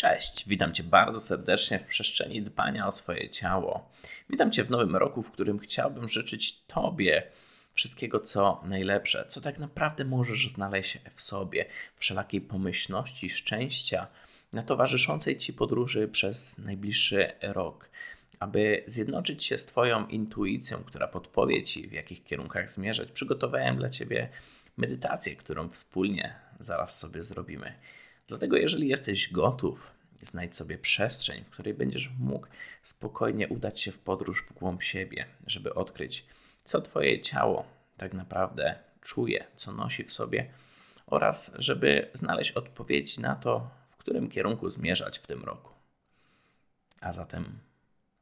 Cześć, witam Cię bardzo serdecznie w przestrzeni dbania o swoje ciało. Witam Cię w nowym roku, w którym chciałbym życzyć Tobie wszystkiego, co najlepsze, co tak naprawdę możesz znaleźć w sobie, wszelakiej pomyślności, szczęścia na towarzyszącej Ci podróży przez najbliższy rok. Aby zjednoczyć się z Twoją intuicją, która podpowie Ci, w jakich kierunkach zmierzać, przygotowałem dla Ciebie medytację, którą wspólnie zaraz sobie zrobimy. Dlatego, jeżeli jesteś gotów, znajdź sobie przestrzeń, w której będziesz mógł spokojnie udać się w podróż w głąb siebie, żeby odkryć, co Twoje ciało tak naprawdę czuje, co nosi w sobie, oraz żeby znaleźć odpowiedzi na to, w którym kierunku zmierzać w tym roku. A zatem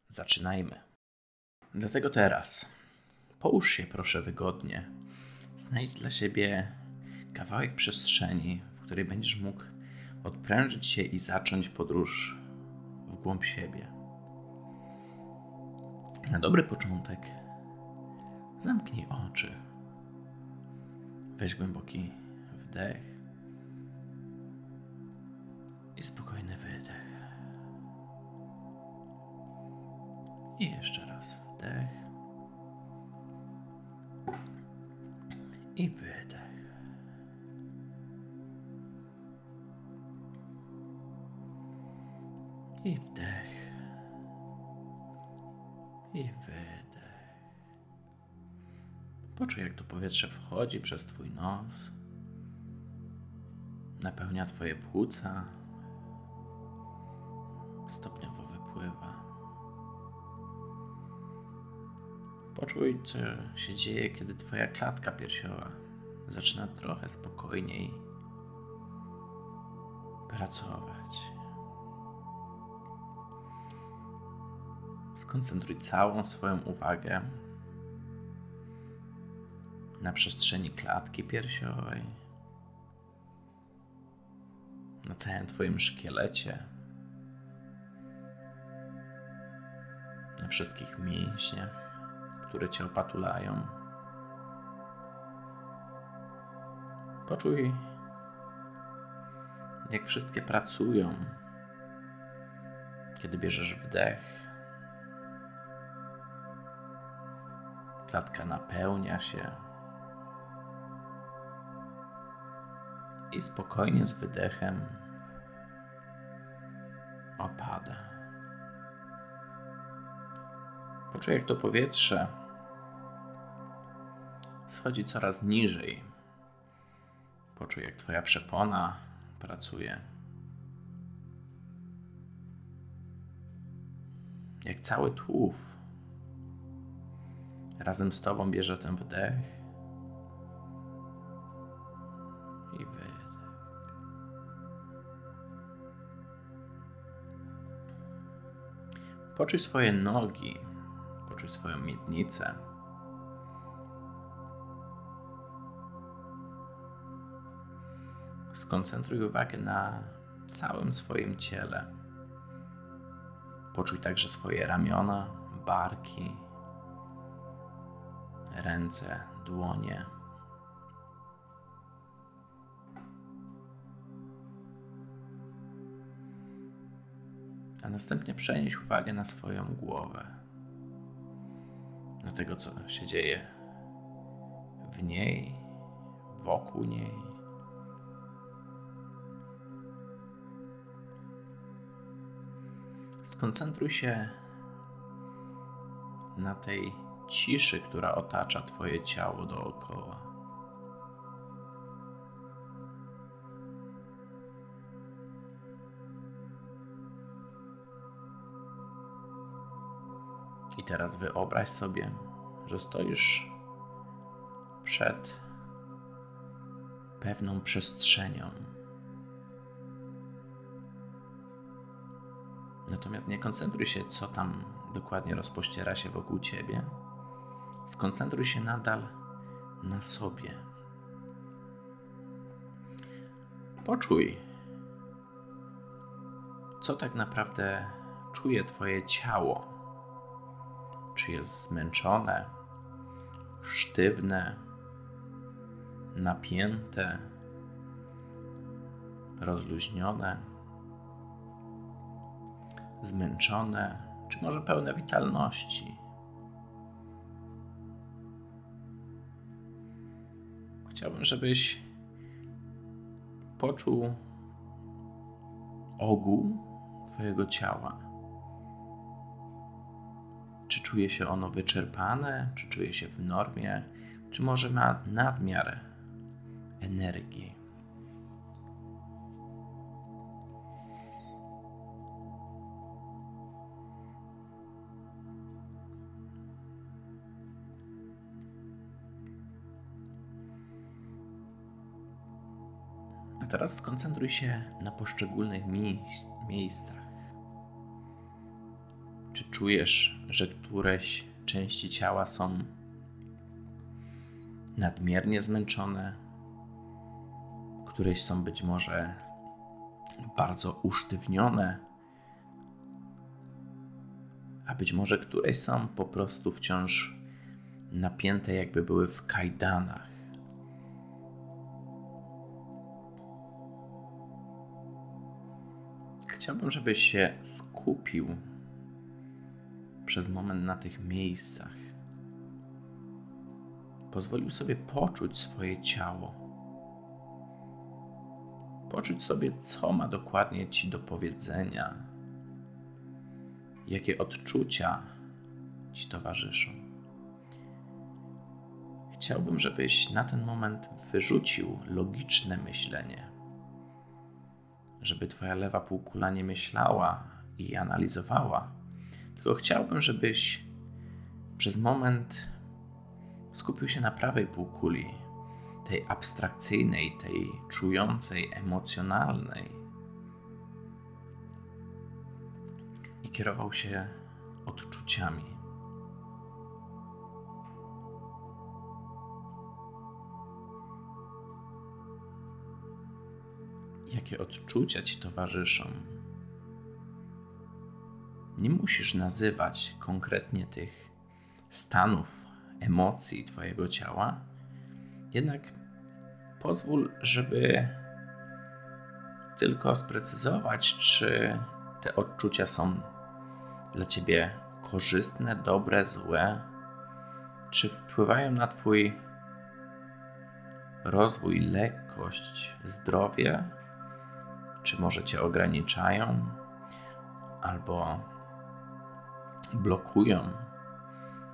zaczynajmy. Dlatego teraz połóż się proszę wygodnie. Znajdź dla siebie kawałek przestrzeni, w której będziesz mógł odprężyć się i zacząć podróż w głąb siebie. Na dobry początek zamknij oczy. Weź głęboki wdech i spokojny wydech. I jeszcze raz wdech i wydech. I wdech. I wydech. Poczuj, jak to powietrze wchodzi przez Twój nos, napełnia Twoje płuca, stopniowo wypływa. Poczuj, co się dzieje, kiedy Twoja klatka piersiowa zaczyna trochę spokojniej pracować. Skoncentruj całą swoją uwagę na przestrzeni klatki piersiowej, na całym Twoim szkielecie, na wszystkich mięśniach, które Cię opatulają. Poczuj, jak wszystkie pracują, kiedy bierzesz wdech Klatka napełnia się i spokojnie z wydechem opada. Poczuj, jak to powietrze schodzi coraz niżej. Poczuj, jak Twoja przepona pracuje. Jak cały tłów razem z Tobą bierze ten wdech i wydech. Poczuj swoje nogi, poczuj swoją miednicę. Skoncentruj uwagę na całym swoim ciele. Poczuj także swoje ramiona, barki, ręce, dłonie. A następnie przenieś uwagę na swoją głowę, na tego, co się dzieje w niej, wokół niej. Skoncentruj się na tej ciszy, która otacza Twoje ciało dookoła. I teraz wyobraź sobie, że stoisz przed pewną przestrzenią. Natomiast nie koncentruj się, co tam dokładnie rozpościera się wokół ciebie skoncentruj się nadal na sobie. Poczuj, co tak naprawdę czuje Twoje ciało. Czy jest zmęczone, sztywne, napięte, rozluźnione. zmęczone, czy może pełne witalności. Chciałbym, żebyś poczuł ogół Twojego ciała. Czy czuje się ono wyczerpane, czy czuje się w normie, czy może ma nadmiar energii. Teraz skoncentruj się na poszczególnych mi miejscach. Czy czujesz, że któreś części ciała są nadmiernie zmęczone, któreś są być może bardzo usztywnione, a być może któreś są po prostu wciąż napięte, jakby były w kajdanach. Chciałbym, żebyś się skupił przez moment na tych miejscach. Pozwolił sobie poczuć swoje ciało. Poczuć sobie, co ma dokładnie ci do powiedzenia, jakie odczucia ci towarzyszą. Chciałbym, żebyś na ten moment wyrzucił logiczne myślenie żeby Twoja lewa półkula nie myślała i analizowała, tylko chciałbym, żebyś przez moment skupił się na prawej półkuli, tej abstrakcyjnej, tej czującej, emocjonalnej i kierował się odczuciami. Jakie odczucia ci towarzyszą. Nie musisz nazywać konkretnie tych stanów, emocji Twojego ciała, jednak pozwól, żeby tylko sprecyzować, czy te odczucia są dla Ciebie korzystne, dobre, złe, czy wpływają na Twój rozwój, lekkość, zdrowie, czy może cię ograniczają, albo blokują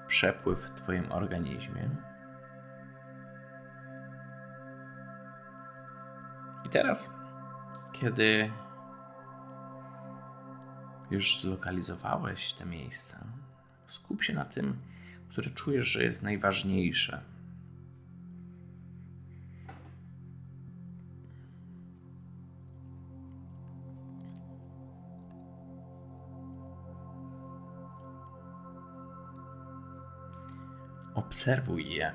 przepływ w Twoim organizmie. I teraz, kiedy już zlokalizowałeś te miejsca, skup się na tym, które czujesz, że jest najważniejsze Obserwuj je.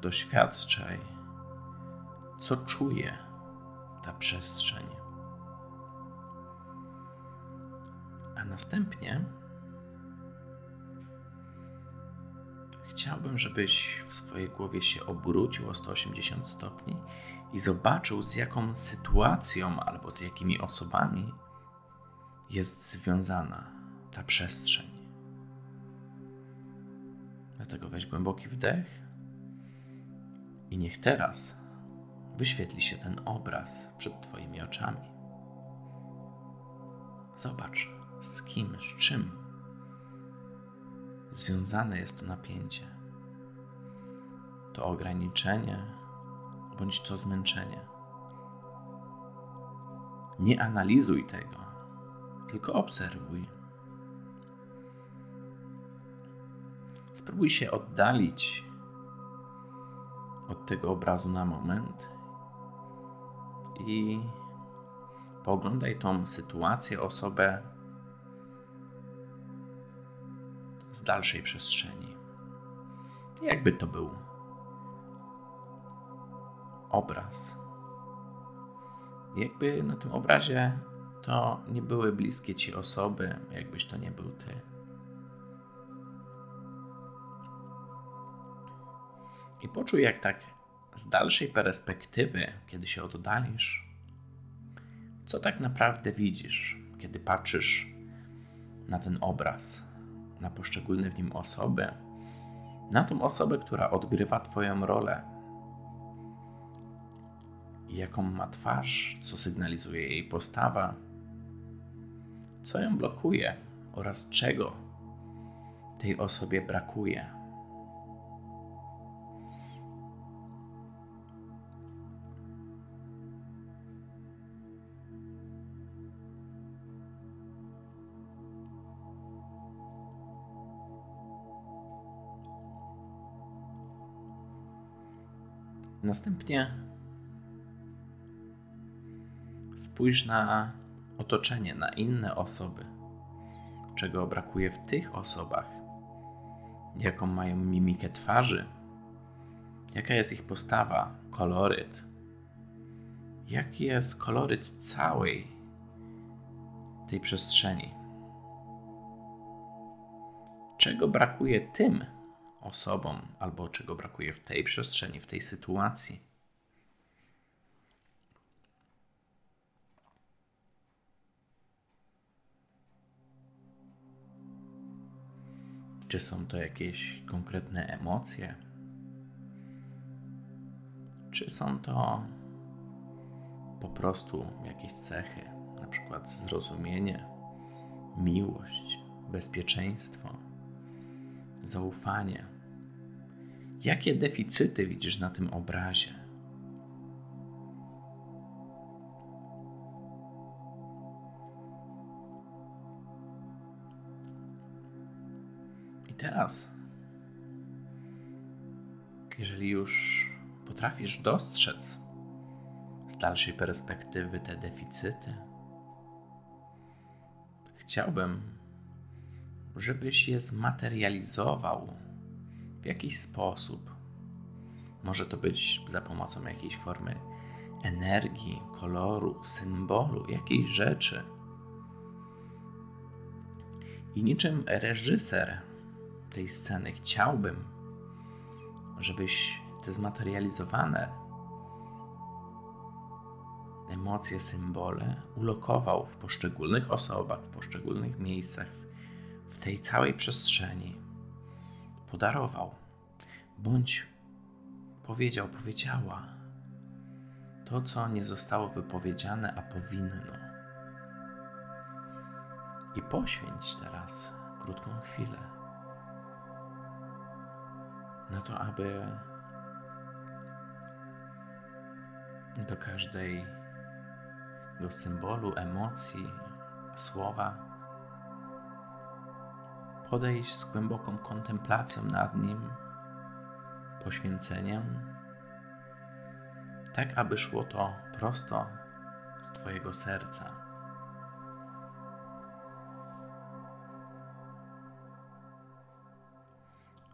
Doświadczaj, co czuje ta przestrzeń. A następnie chciałbym, żebyś w swojej głowie się obrócił o 180 stopni i zobaczył, z jaką sytuacją albo z jakimi osobami jest związana ta przestrzeń. Dlatego weź głęboki wdech i niech teraz wyświetli się ten obraz przed Twoimi oczami. Zobacz, z kim, z czym związane jest to napięcie, to ograniczenie bądź to zmęczenie. Nie analizuj tego, tylko obserwuj Spróbuj się oddalić od tego obrazu na moment i pooglądaj tą sytuację, osobę z dalszej przestrzeni. Jakby to był obraz. Jakby na tym obrazie to nie były bliskie ci osoby, jakbyś to nie był ty. I poczuj, jak tak z dalszej perspektywy, kiedy się oddalisz, co tak naprawdę widzisz, kiedy patrzysz na ten obraz, na poszczególne w nim osoby, na tą osobę, która odgrywa Twoją rolę. Jaką ma twarz, co sygnalizuje jej postawa, co ją blokuje oraz czego tej osobie brakuje. Następnie spójrz na otoczenie, na inne osoby, czego brakuje w tych osobach, jaką mają mimikę twarzy, jaka jest ich postawa, koloryt, jaki jest koloryt całej tej przestrzeni. Czego brakuje tym, osobom, albo czego brakuje w tej przestrzeni, w tej sytuacji. Czy są to jakieś konkretne emocje? Czy są to po prostu jakieś cechy, na przykład zrozumienie, miłość, bezpieczeństwo, zaufanie? Jakie deficyty widzisz na tym obrazie? I teraz, jeżeli już potrafisz dostrzec z dalszej perspektywy te deficyty, chciałbym, żebyś je zmaterializował w jakiś sposób. Może to być za pomocą jakiejś formy energii, koloru, symbolu, jakiejś rzeczy. I niczym reżyser tej sceny chciałbym, żebyś te zmaterializowane emocje, symbole ulokował w poszczególnych osobach, w poszczególnych miejscach, tej całej przestrzeni podarował, bądź powiedział, powiedziała to, co nie zostało wypowiedziane, a powinno. I poświęć teraz krótką chwilę na to, aby do każdego symbolu, emocji, słowa podejść z głęboką kontemplacją nad nim, poświęceniem, tak aby szło to prosto z Twojego serca.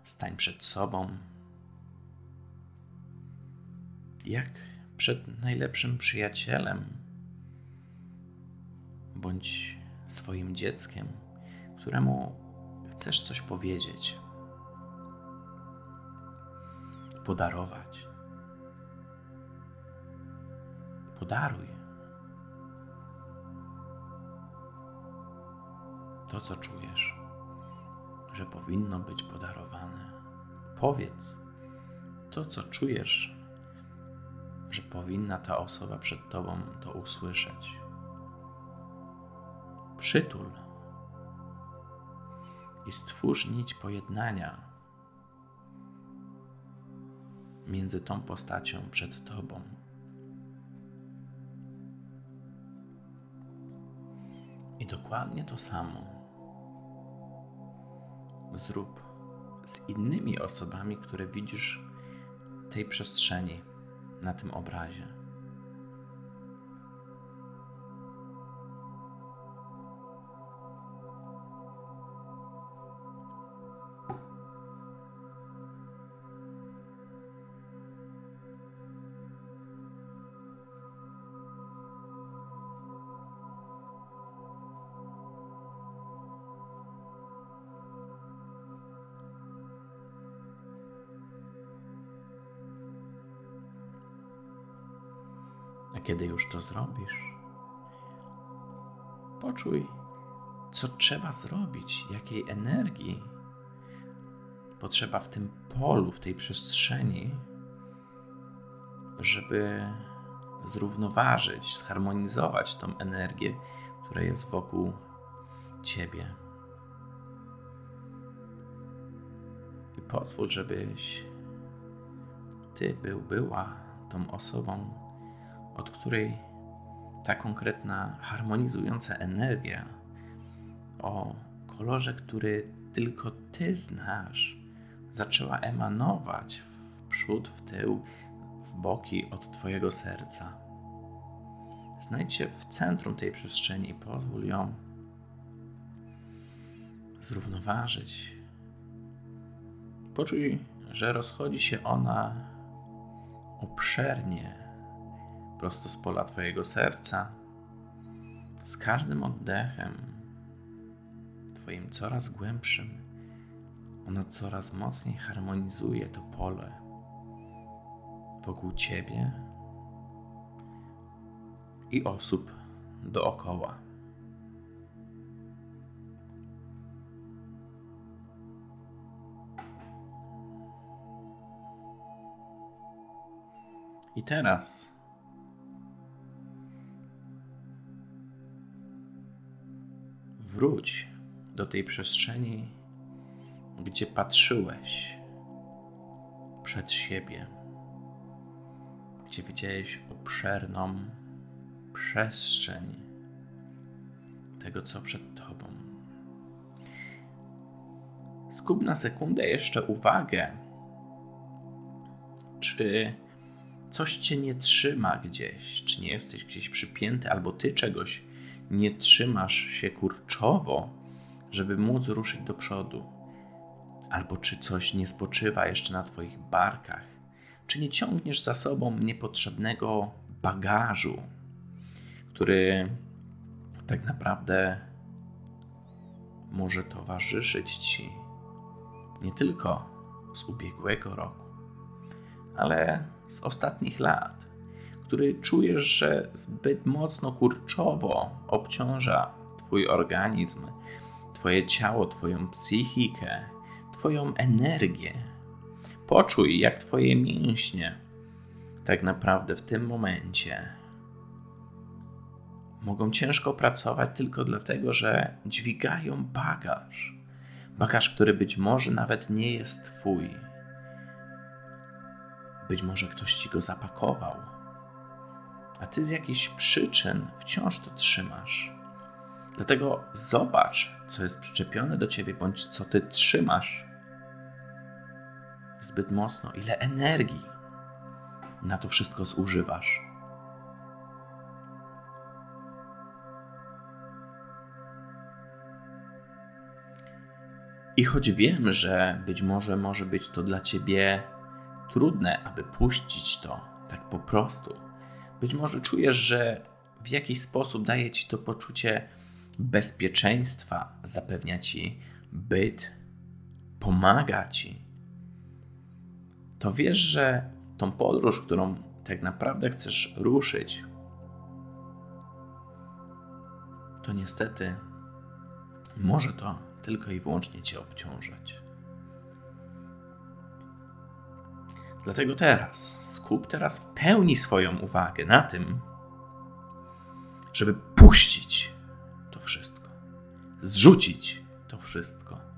Stań przed sobą, jak przed najlepszym przyjacielem, bądź swoim dzieckiem, któremu chcesz coś powiedzieć, podarować. Podaruj to, co czujesz, że powinno być podarowane. Powiedz to, co czujesz, że powinna ta osoba przed Tobą to usłyszeć. Przytul i stwórz nić pojednania między tą postacią przed Tobą. I dokładnie to samo zrób z innymi osobami, które widzisz w tej przestrzeni, na tym obrazie. Kiedy już to zrobisz, poczuj, co trzeba zrobić, jakiej energii potrzeba w tym polu, w tej przestrzeni, żeby zrównoważyć, zharmonizować tą energię, która jest wokół ciebie. I pozwól, żebyś ty był, była tą osobą, od której ta konkretna harmonizująca energia o kolorze, który tylko ty znasz, zaczęła emanować w przód, w tył, w boki od Twojego serca. Znajdź się w centrum tej przestrzeni i pozwól ją zrównoważyć. Poczuj, że rozchodzi się ona obszernie, prosto z pola Twojego serca. Z każdym oddechem, Twoim coraz głębszym, ona coraz mocniej harmonizuje to pole wokół ciebie i osób dookoła. I teraz wróć do tej przestrzeni, gdzie patrzyłeś przed siebie gdzie widziałeś obszerną przestrzeń tego, co przed Tobą. Skup na sekundę jeszcze uwagę, czy coś Cię nie trzyma gdzieś, czy nie jesteś gdzieś przypięty, albo Ty czegoś nie trzymasz się kurczowo, żeby móc ruszyć do przodu, albo czy coś nie spoczywa jeszcze na Twoich barkach? Czy nie ciągniesz za sobą niepotrzebnego bagażu, który tak naprawdę może towarzyszyć ci nie tylko z ubiegłego roku, ale z ostatnich lat, który czujesz, że zbyt mocno kurczowo obciąża Twój organizm, Twoje ciało, Twoją psychikę, Twoją energię Poczuj, jak Twoje mięśnie tak naprawdę w tym momencie mogą ciężko pracować tylko dlatego, że dźwigają bagaż. Bagaż, który być może nawet nie jest Twój. Być może ktoś Ci go zapakował, a Ty z jakichś przyczyn wciąż to trzymasz. Dlatego zobacz, co jest przyczepione do Ciebie, bądź co Ty trzymasz zbyt mocno, ile energii na to wszystko zużywasz. I choć wiem, że być może może być to dla ciebie trudne, aby puścić to tak po prostu, być może czujesz, że w jakiś sposób daje ci to poczucie bezpieczeństwa, zapewnia ci byt, pomaga ci, to wiesz, że tą podróż, którą tak naprawdę chcesz ruszyć, to niestety może to tylko i wyłącznie cię obciążać. Dlatego teraz skup teraz w pełni swoją uwagę na tym, żeby puścić to wszystko, zrzucić to wszystko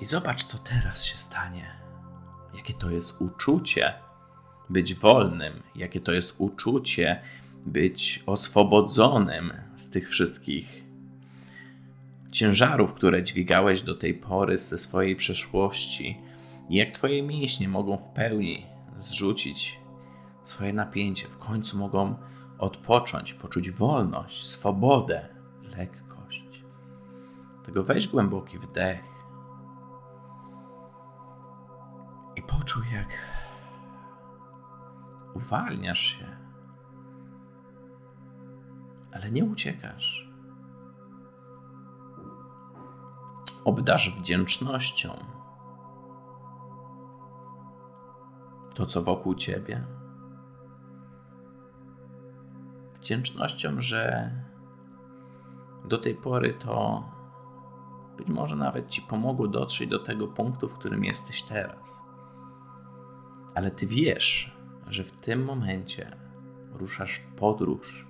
I zobacz, co teraz się stanie. Jakie to jest uczucie być wolnym, jakie to jest uczucie być oswobodzonym z tych wszystkich ciężarów, które dźwigałeś do tej pory ze swojej przeszłości. I jak Twoje mięśnie mogą w pełni zrzucić swoje napięcie, w końcu mogą odpocząć, poczuć wolność, swobodę, lekkość. Tego weź głęboki wdech I poczuj, jak uwalniasz się, ale nie uciekasz. Obdasz wdzięcznością to, co wokół ciebie. wdzięcznością, że do tej pory to być może nawet ci pomogło dotrzeć do tego punktu, w którym jesteś teraz. Ale ty wiesz, że w tym momencie ruszasz w podróż,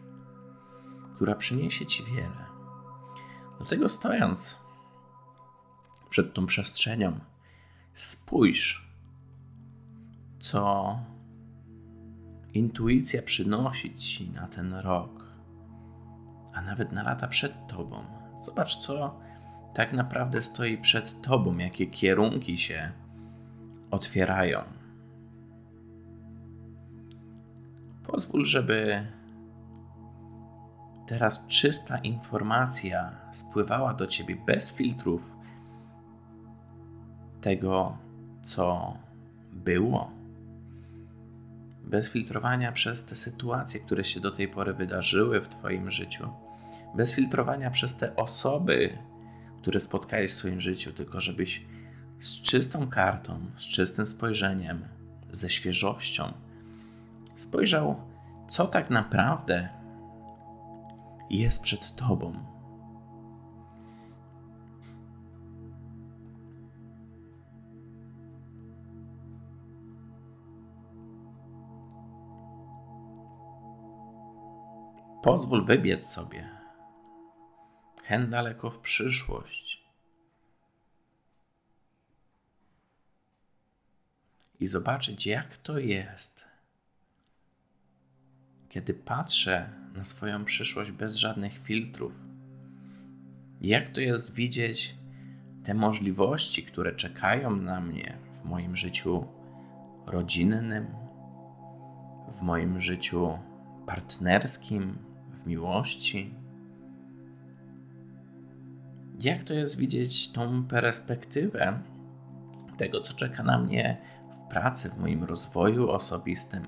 która przyniesie ci wiele. Dlatego stojąc przed tą przestrzenią, spójrz, co intuicja przynosi ci na ten rok, a nawet na lata przed tobą. Zobacz, co tak naprawdę stoi przed tobą, jakie kierunki się otwierają. Pozwól, żeby teraz czysta informacja spływała do ciebie bez filtrów tego, co było, bez filtrowania przez te sytuacje, które się do tej pory wydarzyły w Twoim życiu, bez filtrowania przez te osoby, które spotkałeś w swoim życiu, tylko żebyś z czystą kartą, z czystym spojrzeniem, ze świeżością spojrzał, co tak naprawdę jest przed Tobą. Pozwól wybiec sobie. Hen daleko w przyszłość. I zobaczyć, jak to jest, kiedy patrzę na swoją przyszłość bez żadnych filtrów. Jak to jest widzieć te możliwości, które czekają na mnie w moim życiu rodzinnym, w moim życiu partnerskim, w miłości. Jak to jest widzieć tą perspektywę tego, co czeka na mnie w pracy, w moim rozwoju osobistym?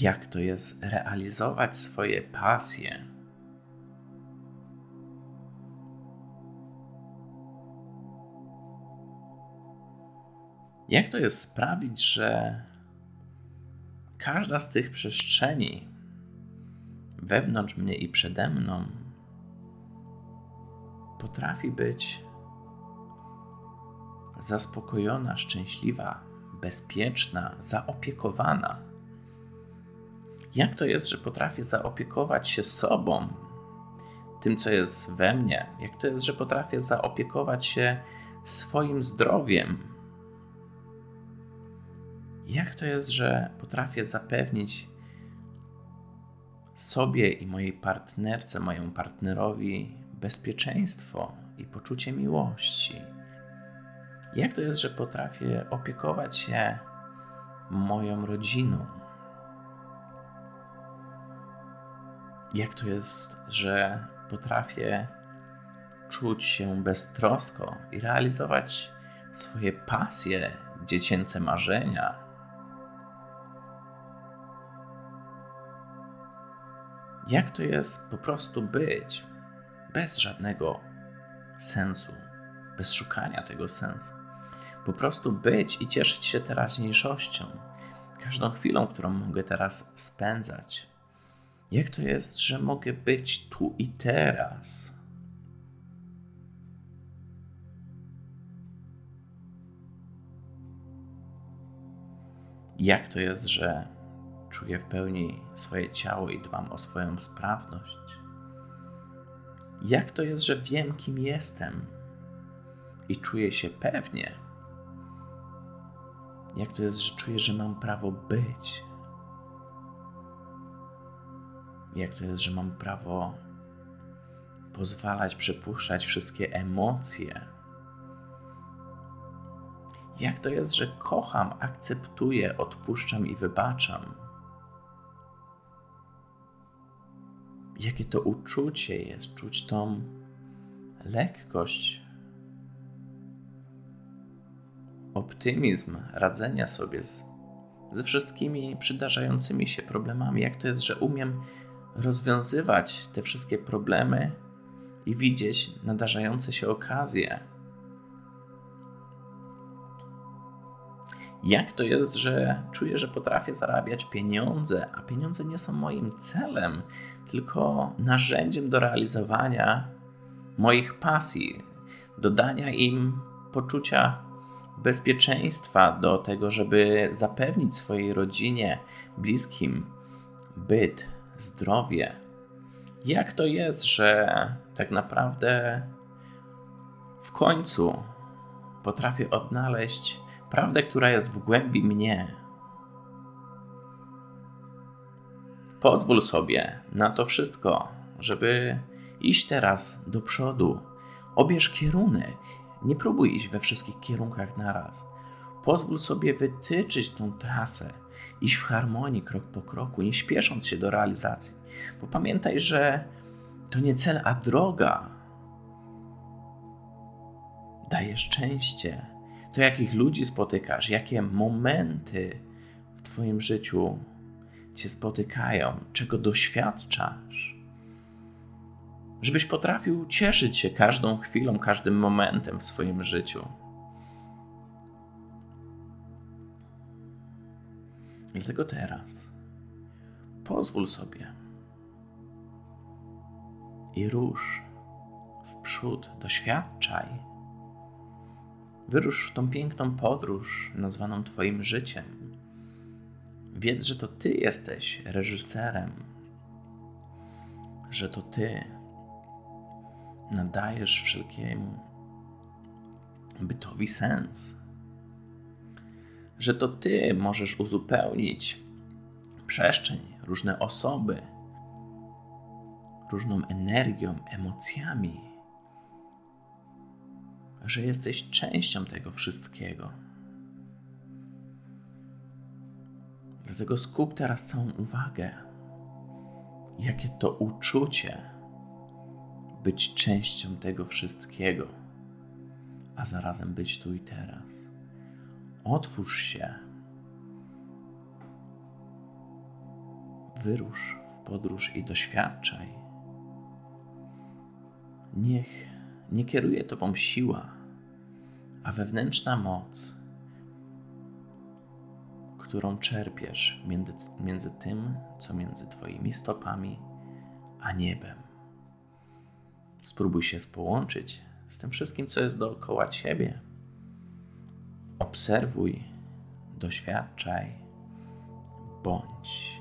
Jak to jest realizować swoje pasje? Jak to jest sprawić, że każda z tych przestrzeni wewnątrz mnie i przede mną potrafi być zaspokojona, szczęśliwa, bezpieczna, zaopiekowana. Jak to jest, że potrafię zaopiekować się sobą, tym, co jest we mnie? Jak to jest, że potrafię zaopiekować się swoim zdrowiem, jak to jest, że potrafię zapewnić sobie i mojej partnerce, mojemu partnerowi bezpieczeństwo i poczucie miłości? Jak to jest, że potrafię opiekować się moją rodziną? Jak to jest, że potrafię czuć się beztrosko i realizować swoje pasje, dziecięce marzenia, jak to jest po prostu być bez żadnego sensu, bez szukania tego sensu. Po prostu być i cieszyć się teraźniejszością, każdą chwilą, którą mogę teraz spędzać. Jak to jest, że mogę być tu i teraz? Jak to jest, że czuję w pełni swoje ciało i dbam o swoją sprawność. Jak to jest, że wiem, kim jestem i czuję się pewnie? Jak to jest, że czuję, że mam prawo być? Jak to jest, że mam prawo pozwalać przepuszczać wszystkie emocje? Jak to jest, że kocham, akceptuję, odpuszczam i wybaczam? Jakie to uczucie jest, czuć tą lekkość, optymizm radzenia sobie z, ze wszystkimi przydarzającymi się problemami, jak to jest, że umiem rozwiązywać te wszystkie problemy i widzieć nadarzające się okazje. Jak to jest, że czuję, że potrafię zarabiać pieniądze, a pieniądze nie są moim celem, tylko narzędziem do realizowania moich pasji, dodania im poczucia bezpieczeństwa, do tego, żeby zapewnić swojej rodzinie, bliskim byt, zdrowie. Jak to jest, że tak naprawdę w końcu potrafię odnaleźć prawdę, która jest w głębi mnie. Pozwól sobie na to wszystko, żeby iść teraz do przodu. Obierz kierunek. Nie próbuj iść we wszystkich kierunkach naraz. Pozwól sobie wytyczyć tą trasę, iść w harmonii krok po kroku, nie śpiesząc się do realizacji. Bo pamiętaj, że to nie cel, a droga daje szczęście. To jakich ludzi spotykasz, jakie momenty w Twoim życiu Cię spotykają, czego doświadczasz. Żebyś potrafił cieszyć się każdą chwilą, każdym momentem w swoim życiu. Dlatego teraz pozwól sobie i rusz w przód, doświadczaj. Wyrusz w tą piękną podróż nazwaną Twoim życiem. Wiedz, że to Ty jesteś reżyserem, że to Ty nadajesz wszelkiemu bytowi sens, że to Ty możesz uzupełnić przestrzeń, różne osoby, różną energią, emocjami, że jesteś częścią tego wszystkiego. Dlatego skup teraz całą uwagę, jakie to uczucie być częścią tego wszystkiego, a zarazem być tu i teraz. Otwórz się, wyrusz w podróż i doświadczaj Niech nie kieruje tobą siła, a wewnętrzna moc, którą czerpiesz między, między tym, co między Twoimi stopami a niebem. Spróbuj się połączyć z tym wszystkim, co jest dookoła Ciebie. Obserwuj, doświadczaj, bądź.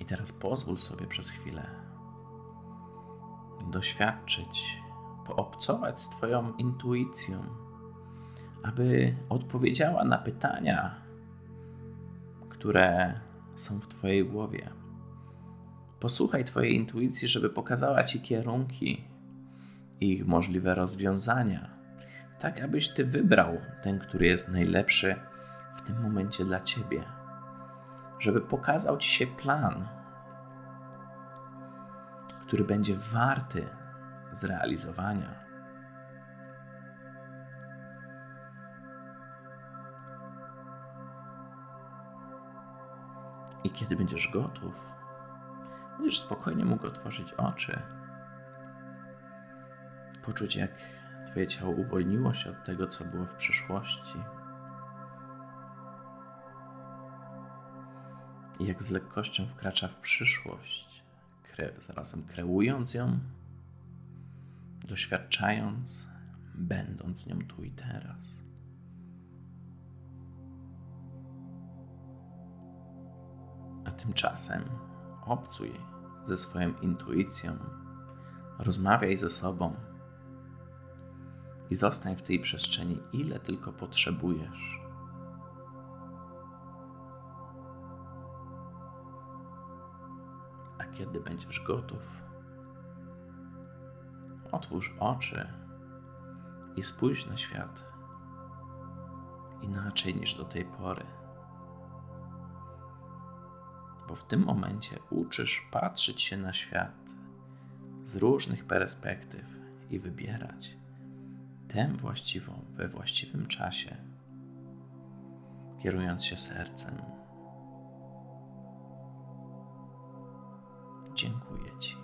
I teraz pozwól sobie przez chwilę doświadczyć, poobcować z Twoją intuicją, aby odpowiedziała na pytania, które są w Twojej głowie. Posłuchaj Twojej intuicji, żeby pokazała Ci kierunki i ich możliwe rozwiązania, tak abyś Ty wybrał ten, który jest najlepszy w tym momencie dla Ciebie żeby pokazał Ci się plan, który będzie warty zrealizowania. I kiedy będziesz gotów, będziesz spokojnie mógł otworzyć oczy, poczuć, jak Twoje ciało uwolniło się od tego, co było w przeszłości i jak z lekkością wkracza w przyszłość, kre, zarazem kreując ją, doświadczając, będąc nią tu i teraz. A tymczasem obcuj ze swoją intuicją, rozmawiaj ze sobą i zostań w tej przestrzeni, ile tylko potrzebujesz. Kiedy będziesz gotów, otwórz oczy i spójrz na świat inaczej niż do tej pory. Bo w tym momencie uczysz patrzeć się na świat z różnych perspektyw i wybierać tę właściwą we właściwym czasie, kierując się sercem. Dziękuję Ci.